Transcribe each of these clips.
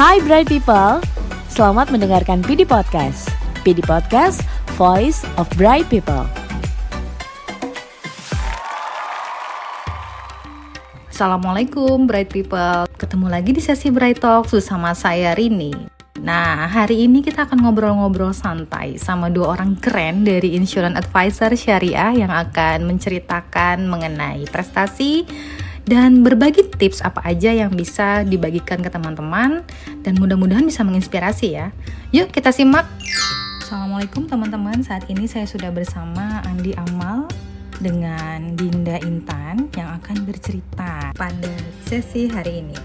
Hai Bright People, selamat mendengarkan PD Podcast. PD Podcast, Voice of Bright People. Assalamualaikum Bright People Ketemu lagi di sesi Bright Talk bersama saya Rini Nah, hari ini kita akan ngobrol-ngobrol santai sama dua orang keren dari Insurance Advisor Syariah yang akan menceritakan mengenai prestasi dan berbagi tips apa aja yang bisa dibagikan ke teman-teman dan mudah-mudahan bisa menginspirasi ya. Yuk kita simak. Assalamualaikum teman-teman, saat ini saya sudah bersama Andi Amal dengan Dinda Intan yang akan bercerita pada sesi hari ini.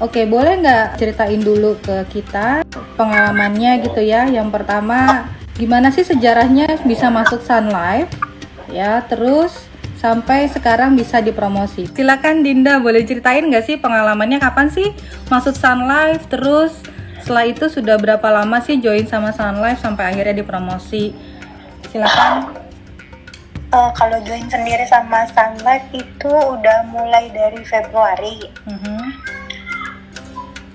Oke, boleh nggak ceritain dulu ke kita pengalamannya gitu ya? Yang pertama, gimana sih sejarahnya bisa masuk Sun Life? Ya, terus sampai sekarang bisa dipromosi. Silakan Dinda, boleh ceritain nggak sih pengalamannya kapan sih masuk Sun Life? Terus setelah itu sudah berapa lama sih join sama Sun Life sampai akhirnya dipromosi? Silakan. Uh, kalau join sendiri sama Sun Life itu udah mulai dari Februari. Mhm.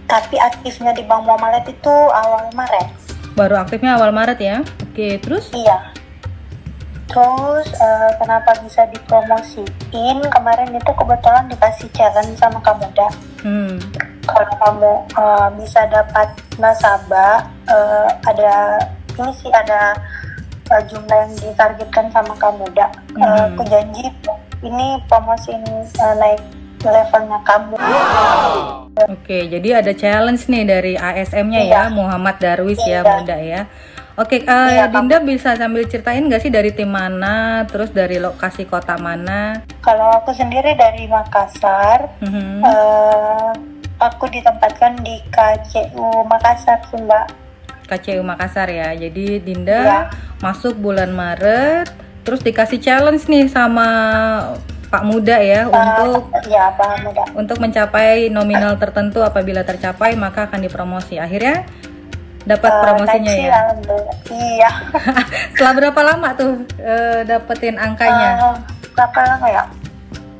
Tapi aktifnya di Bank Muamalat itu awal Maret. Baru aktifnya awal Maret ya? Oke, terus? Iya. Terus eh, kenapa bisa dipromosiin? Kemarin itu kebetulan dikasih challenge sama Kamuda. Hmm. Kalau kamu eh, bisa dapat nasabah, eh, ada ini sih ada eh, jumlah yang ditargetkan sama Kamuda. Eh, Hmm. aku janji ini promosiin eh, naik levelnya kamu. Oke, jadi ada challenge nih dari ASM-nya ya, Iya. Muhammad Darwis ya, Iya. muda ya. Oke, eh, Iya, Dinda bisa sambil ceritain nggak sih dari tim mana, terus dari lokasi kota mana? Kalau aku sendiri dari Makassar, Mhm. eh, aku ditempatkan di KCU Makassar sih Mbak. KCU Makassar ya. Jadi Dinda Iya. masuk bulan Maret, terus dikasih challenge nih sama Pak Muda ya untuk Ya, Pak Muda. untuk mencapai nominal tertentu apabila tercapai maka akan dipromosi. Akhirnya dapat Eh, promosinya ya. alhamdulillah. Iya. Setelah berapa lama tuh eh, dapetin angkanya? Eh, berapa lama ya?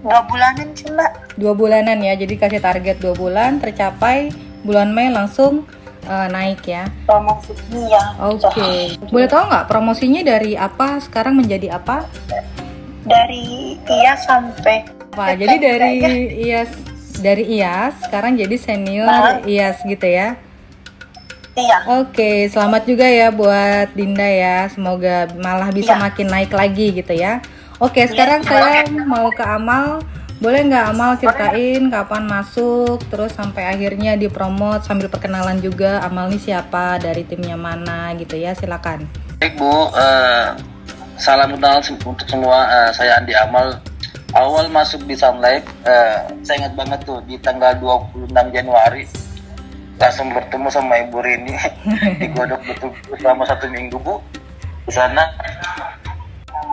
Dua bulanan sih Mbak. Dua bulanan ya. Jadi kasih target dua bulan tercapai bulan Mei langsung eh, naik ya. Promosi. Iya. Oke. Boleh tahu nggak promosinya dari apa sekarang menjadi apa? Dari iya sampai. Wah, jadi dari IAS dari IAS sekarang jadi senior IAS gitu ya. Iya. Oke, selamat juga ya buat Dinda ya. Semoga malah bisa Iya. makin naik lagi gitu ya. Oke, sekarang saya mau ke Amal. Boleh nggak Amal ceritain kapan masuk, terus sampai akhirnya dipromot sambil perkenalan juga Amal ini siapa, dari timnya mana gitu ya. Silakan. Baik Bu, Eh, salam kenal untuk semua. Eh, saya Andi Amal. Awal masuk di Sunlight, eh, saya ingat banget tuh di tanggal 26 Januari langsung bertemu sama Ibu Rini digodok betul selama satu minggu Bu di sana.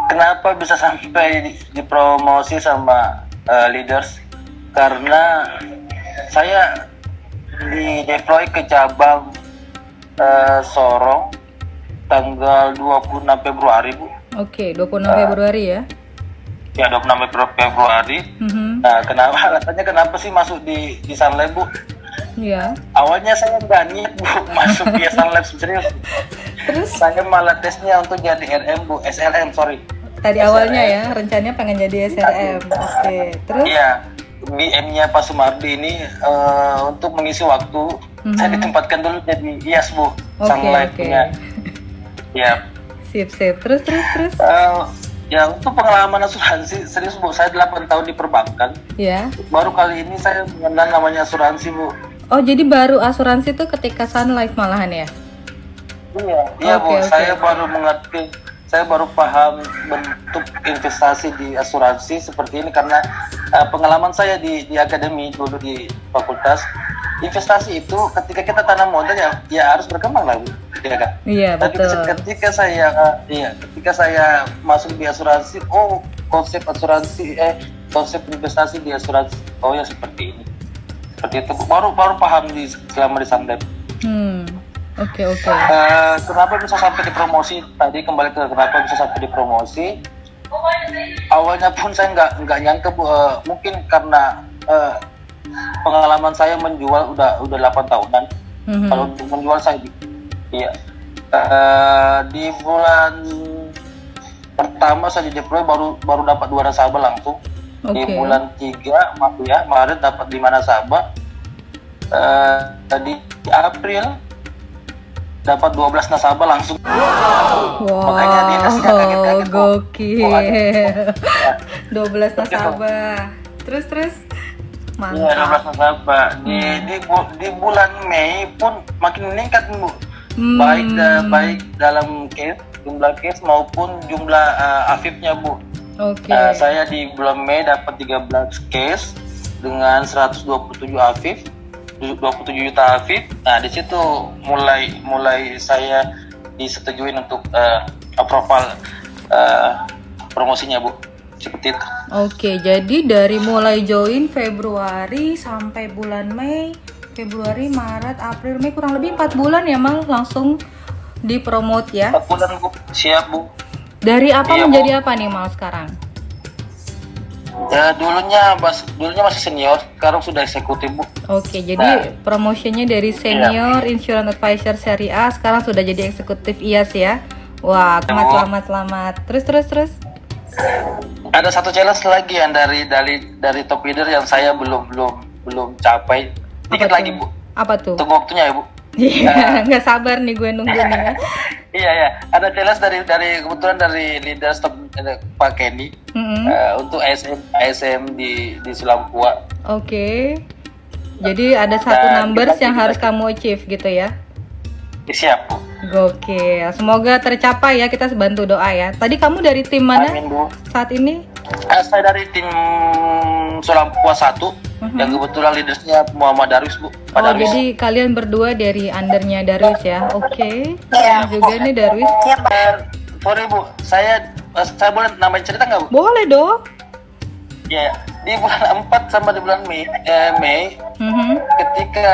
Kenapa bisa sampai di- dipromosi sama eh, leaders? Karena saya di deploy ke cabang eh, Sorong tanggal 26 Februari Bu Oke, 26 Februari ya. ya 26 Febru- Februari Mhm. nah kenapa alasannya kenapa sih masuk di di Sunlight Bu Iya. awalnya saya niat Bu masuk di Sunlight serius Terus saya malah tesnya untuk jadi RM Bu SLM sorry tadi awalnya ya rencananya pengen jadi SRM. Oke, terus iya BM-nya Pak Sumardi ini eh, untuk mengisi waktu saya ditempatkan dulu jadi IAS Bu Mhm. Oke, Sunlight-nya oke. ya sip sip. Terus terus terus. eh, ya untuk pengalaman asuransi serius Bu saya 8 tahun di perbankan Ya. baru kali ini saya mengenal namanya asuransi Bu Oh, jadi baru asuransi itu ketika Sun Life malahan ya? Iya, iya Oke, Bu, oke. saya baru mengerti, saya baru paham bentuk investasi di asuransi seperti ini karena eh, pengalaman saya di di akademi dulu di fakultas investasi itu ketika kita tanam modal ya ya harus berkembang lah Bu, ya kan? Iya, Tapi betul. ketika saya iya, ketika saya masuk di asuransi, oh konsep asuransi eh konsep investasi di asuransi, oh ya seperti ini. Seperti itu baru baru paham di selama di Sandep. Hmm. Oke, oke. Eh, kenapa bisa sampai dipromosi tadi kembali ke kenapa bisa sampai dipromosi awalnya pun saya nggak nggak nyangka bu eh, mungkin karena eh, pengalaman saya menjual udah udah 8 tahunan. Mhm. Kalau untuk menjual saya di, iya Eh, di bulan pertama saya deploy baru baru dapat dua nasabah langsung. Di Oke. bulan 3 maaf ya Maret dapat lima nasabah. Eh, di April dapat 12 nasabah langsung. Makanya dia kasih kaget-kaget, gokil. Oh, ada. 12 nasabah. Terus terus Iya, 12 mantap. nasabah. Di, Hmm. di di bulan Mei pun makin meningkat, Bu. Hmm. Baik da- baik dalam case, jumlah case maupun jumlah uh, afifnya, Bu. Oke. Uh, saya di bulan Mei dapat 13 case dengan 127 afif, 27 juta afif. Nah, di situ mulai mulai saya disetujuin untuk uh, approval uh, promosinya, Bu. Seperti itu. Oke, jadi dari mulai join Februari sampai bulan Mei, Februari, Maret, April, Mei kurang lebih 4 bulan ya Mal langsung dipromot ya. 4 bulan, Bu. Siap, Bu. Dari apa Iya, menjadi apa nih Mal sekarang? Ya dulunya bas, dulunya masih senior, sekarang sudah eksekutif bu. Oke, jadi Nah. promotionnya dari senior insurance advisor seri A sekarang sudah jadi eksekutif IAS ya. Wah, selamat Oh. selamat selamat. Terus terus terus. Ada satu challenge lagi yang dari dari dari top leader yang saya belum belum belum capai. Dikit lagi bu, Apa tuh? tunggu waktunya ya bu. Iya, nggak sabar nih gue nunggu nih. ya. Iya ya, ada challenge dari dari kebetulan dari leader top eh, Pak Kenny Mm-mm. eh, untuk ASM ASM di di Sulampua. Oke. Jadi ada satu numbers kita- yang kita- harus kamu achieve gitu ya. Ya, siap bu. Gokil. Semoga tercapai ya. Kita bantu doa ya. Tadi kamu dari tim mana Amin bu. saat ini? Eh, saya dari tim Sulampua 1 Mhm. yang kebetulan leadersnya Muhammad Darwis bu. Pak Oh, Darwis. jadi kalian berdua dari undernya Darwis ya. Oke. Iya. Keren juga nih Darwis. Iya, sorry bu, saya eh, saya boleh nambahin cerita nggak bu? Boleh dong. Ya, di bulan 4 sama di bulan Mei, eh, Mei Mhm. ketika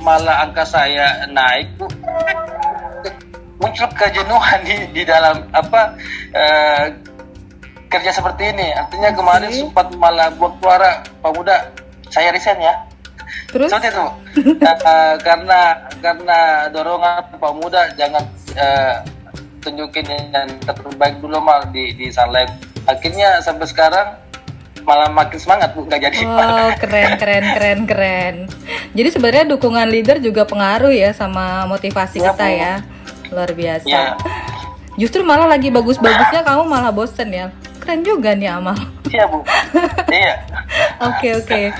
malah angka saya naik bu, muncul kejenuhan di, di dalam apa eh, kerja seperti ini. Artinya kemarin Oke. sempat malah buat suara Pak Muda, saya resign ya. Terus? Seperti itu. Eh, karena karena dorongan Pak Muda jangan eh, tunjukin yang terbaik dulu mal di di Sunlight. Akhirnya sampai sekarang malah makin semangat bu nggak jadi. Oh, keren keren keren keren. Jadi sebenarnya dukungan leader juga pengaruh ya sama motivasi Iya, kita Bu. ya. Luar biasa. Iya. Justru malah lagi bagus-bagusnya kamu malah bosen ya. Keren juga nih Amal. Iya bu. iya. Oke oke.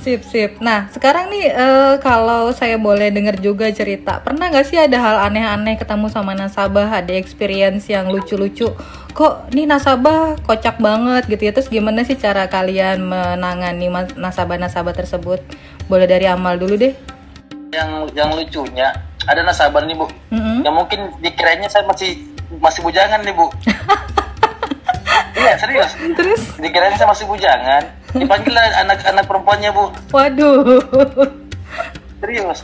Sip sip. Nah sekarang nih eh, kalau saya boleh dengar juga cerita, pernah nggak sih ada hal aneh-aneh ketemu sama nasabah, ada experience yang lucu-lucu? Kok nih nasabah kocak banget gitu ya? Terus gimana sih cara kalian menangani nasabah-nasabah tersebut? Boleh dari Amal dulu deh. Yang yang lucunya ada nasabah nih bu. Mm-mm. Yang mungkin dikiranya saya masih masih bujangan nih bu. iya serius. Terus? Dikirain saya masih bujangan. Dipanggil anak-anak perempuannya bu. Waduh. Serius.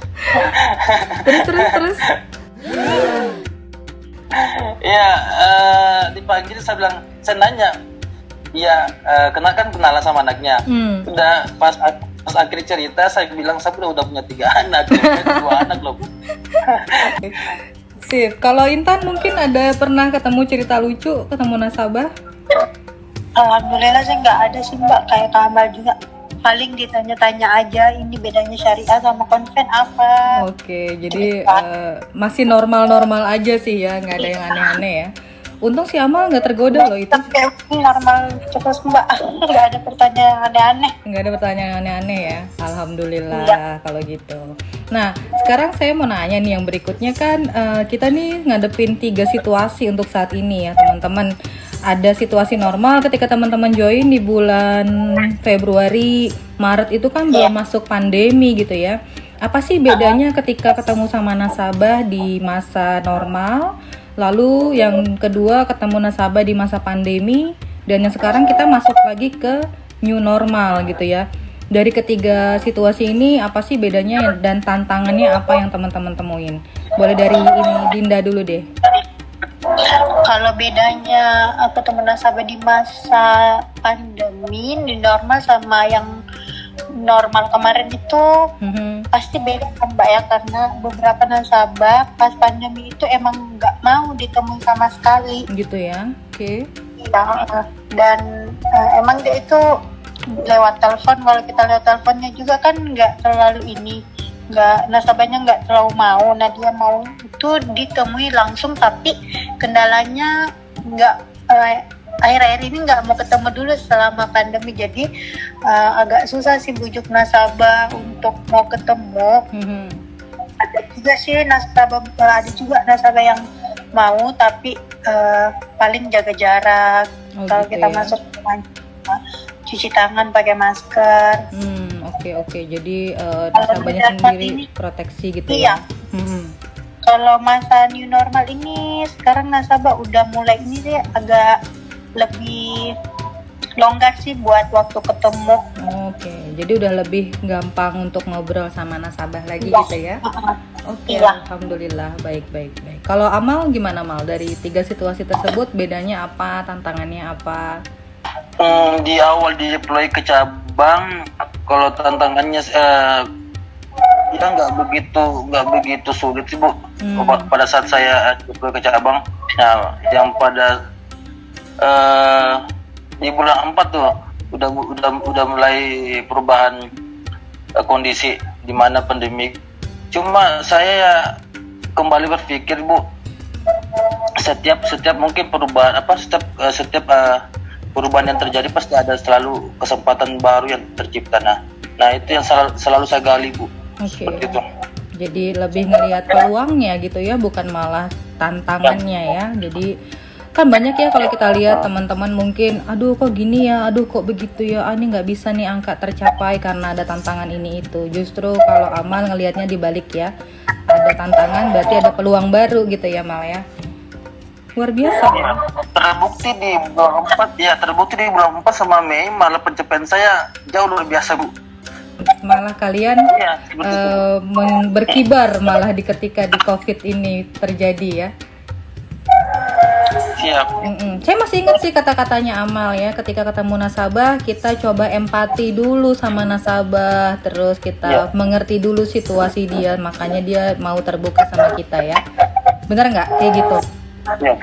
terus terus terus. Iya, eh, dipanggil saya bilang, saya nanya, iya, eh, kenal kan kenalan sama anaknya. Hmm. Udah pas pas akhir cerita saya bilang saya udah udah punya tiga anak, dua anak loh bu. Sip. Kalau Intan mungkin ada pernah ketemu cerita lucu ketemu nasabah? Alhamdulillah sih nggak ada sih mbak kayak Kamal juga paling ditanya-tanya aja ini bedanya syariah sama konven apa Oke, jadi eh, masih normal-normal aja sih ya, nggak ada yang aneh-aneh ya. Untung si Amal nggak tergoda loh itu, tapi normal terus mbak nggak ada pertanyaan aneh-aneh nggak ada pertanyaan aneh-aneh ya. Alhamdulillah Iya. kalau gitu. Nah, sekarang saya mau nanya nih yang berikutnya kan eh, kita nih ngadepin tiga situasi untuk saat ini ya teman-teman. Ada situasi normal ketika teman-teman join di bulan Februari, Maret itu kan belum masuk pandemi gitu ya. Apa sih bedanya ketika ketemu sama nasabah di masa normal, lalu yang kedua ketemu nasabah di masa pandemi, dan yang sekarang kita masuk lagi ke new normal gitu ya. Dari ketiga situasi ini apa sih bedanya dan tantangannya apa yang teman-teman temuin? Boleh dari ini Dinda dulu deh. Kalau bedanya aku ketemu nasabah di masa pandemi di normal sama yang normal kemarin itu Mhm. pasti beda kan mbak ya. Karena beberapa nasabah pas pandemi itu emang nggak mau ditemui sama sekali. Gitu ya oke. Iya, eh, dan eh, emang dia itu lewat telepon kalau kita lewat teleponnya juga kan nggak terlalu ini nggak nasabahnya nggak terlalu mau. Nah dia mau itu ditemui langsung tapi kendalanya nggak eh, akhir-akhir ini nggak mau ketemu dulu selama pandemi jadi eh, agak susah sih bujuk nasabah untuk mau ketemu Mhm. ada juga sih nasabah ada juga nasabah yang mau tapi eh, paling jaga jarak Oh, kalau gitu kita ya. masuk cuci tangan pakai masker Hmm, oke oke. Jadi eh, Kalau nasabahnya sendiri ini- proteksi gitu iya ya. Hmm. Kalau masa new normal ini sekarang nasabah udah mulai ini deh agak lebih longgar sih buat waktu ketemu Oke, jadi udah lebih gampang untuk ngobrol sama nasabah lagi Iya. gitu ya. Oke, Iya. alhamdulillah baik baik baik. Kalau Amal gimana Mal dari tiga situasi tersebut bedanya apa, tantangannya apa? Hmm, di awal di deploy ke cabang, kalau tantangannya eh, ya nggak begitu nggak begitu sulit sih bu. Hmm. Pa- Pada saat saya ke cabang, nah yang pada eh di bulan 4 tuh udah udah udah mulai perubahan eh, kondisi di mana pandemi. Cuma saya ya kembali berpikir bu, setiap setiap mungkin perubahan apa setiap eh, setiap eh, perubahan yang terjadi pasti ada selalu kesempatan baru yang tercipta nah nah itu yang selalu, selalu saya gali bu Oke. itu Jadi lebih ngelihat peluangnya gitu ya, bukan malah tantangannya ya. Jadi kan banyak ya kalau kita lihat teman-teman mungkin, aduh kok gini ya, aduh kok begitu ya, ah, ini nggak bisa nih angka tercapai karena ada tantangan ini itu. Justru kalau Amal ngelihatnya dibalik ya, ada tantangan berarti ada peluang baru gitu ya Mal ya. Luar biasa ya. terbukti di bulan 4 ya terbukti di bulan 4 sama Mei malah pencapaian saya jauh luar biasa bu Malah kalian eh, meng- berkibar malah di ketika di COVID ini terjadi ya. siap Mm-mm. Saya masih ingat sih kata-katanya Amal ya, ketika ketemu nasabah kita coba empati dulu sama nasabah, terus kita mengerti dulu situasi dia, makanya dia mau terbuka sama kita ya. Bener nggak kayak gitu? iya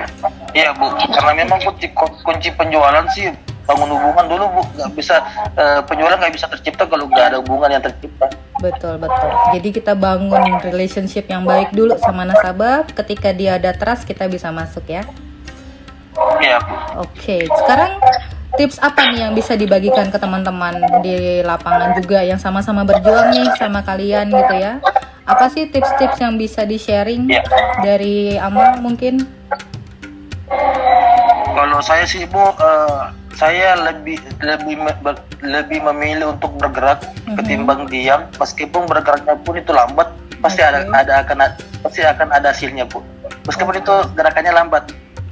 iya bu karena memang kunci kunci penjualan sih bangun hubungan dulu bu nggak bisa eh, penjualan nggak bisa tercipta kalau nggak ada hubungan yang tercipta Betul betul. Jadi kita bangun relationship yang baik dulu sama nasabah. Ketika dia ada trust kita bisa masuk ya. iya Oke, sekarang tips apa nih yang bisa dibagikan ke teman-teman di lapangan juga yang sama-sama berjuang nih sama kalian gitu ya? Apa sih tips-tips yang bisa di-sharing Iya. dari Amal mungkin? Kalau saya sih bu, eh, saya lebih lebih lebih memilih untuk bergerak ketimbang diam. Meskipun bergeraknya pun itu lambat, pasti ada Oke. ada akan pasti akan ada hasilnya bu. Meskipun itu gerakannya lambat,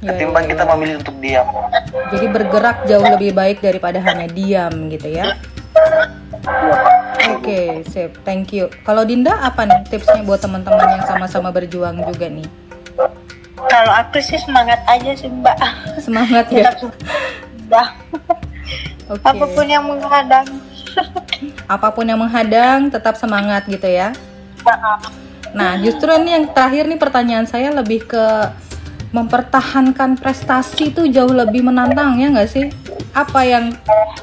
Ya, ketimbang ya, kita ya. memilih untuk diam. Jadi bergerak jauh lebih baik daripada hanya diam gitu ya. Oke, sip. Thank you. Kalau Dinda apa nih tipsnya buat teman-teman yang sama-sama berjuang juga nih? Kalau aku sih semangat aja sih mbak Semangat ya. Tetap udah Oke. apa pun yang menghadang Apa pun yang menghadang tetap semangat gitu ya. Nah, justru ini yang terakhir nih pertanyaan saya lebih ke mempertahankan prestasi itu jauh lebih menantang ya nggak sih? Apa yang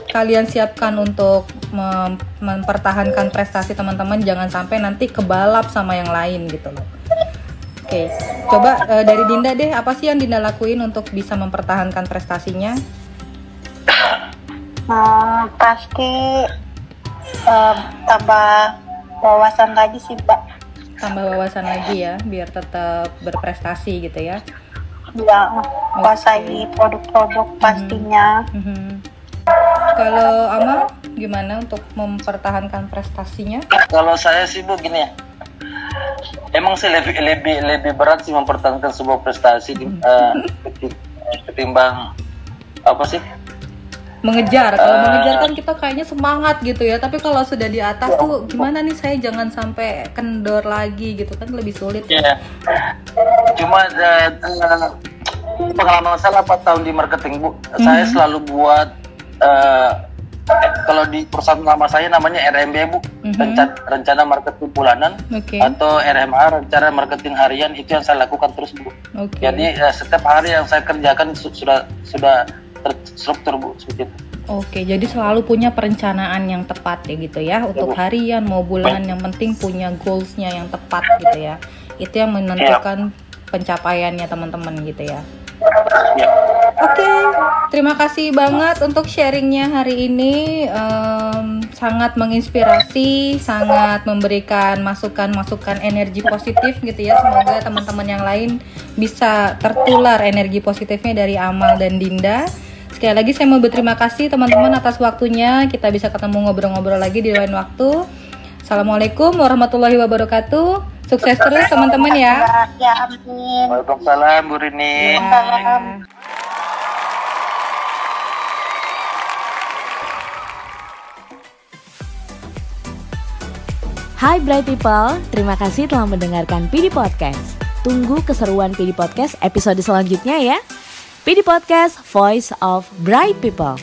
kalian siapkan untuk mem- mempertahankan prestasi teman-teman jangan sampai nanti kebalap sama yang lain gitu loh. Oke, coba eh, dari Dinda deh, apa sih yang Dinda lakuin untuk bisa mempertahankan prestasinya? Hmm, pasti eh, tambah wawasan lagi sih mbak Tambah wawasan lagi ya, biar tetap berprestasi gitu ya. ya kuasai produk-produk pastinya Mhm. Kalau Amal gimana untuk mempertahankan prestasinya? Kalau saya sih bu gini ya, emang sih lebih lebih lebih berat sih mempertahankan sebuah prestasi eh, keti- ketimbang apa sih? Mengejar. Kalau Eh. mengejar kan kita kayaknya semangat gitu ya. Tapi kalau sudah di atas tuh gimana nih saya jangan sampai kendor lagi gitu kan lebih sulit. Iya. Cuma eh, eh, pengalaman saya 8 tahun di marketing bu, saya selalu buat eh, kalau di perusahaan lama saya namanya RMB bu, Mhm. rencana, rencana marketing bulanan Oke. atau RMA rencana marketing harian itu yang saya lakukan terus bu. Oke. Jadi eh, setiap hari yang saya kerjakan su- sudah sudah terstruktur bu seperti itu. Oke, jadi selalu punya perencanaan yang tepat ya gitu ya untuk Bu. harian mau bulanan yang penting punya goalsnya yang tepat gitu ya. Itu yang menentukan pencapaiannya teman-teman gitu ya. Ya. Oke, terima kasih banget untuk sharingnya hari ini. Em, sangat menginspirasi, sangat memberikan masukan-masukan energi positif gitu ya. Semoga teman-teman yang lain bisa tertular energi positifnya dari Amal dan Dinda. Sekali lagi saya mau berterima kasih teman-teman atas waktunya. Kita bisa ketemu ngobrol-ngobrol lagi di lain waktu. Assalamualaikum warahmatullahi wabarakatuh. Sukses terus teman-teman ya. Ya, amin. Waalaikumsalam Bu Rini. Salam. Hai Bright People, terima kasih telah mendengarkan PD Podcast. Tunggu keseruan PD Podcast episode selanjutnya ya. PD Podcast, Voice of Bright People.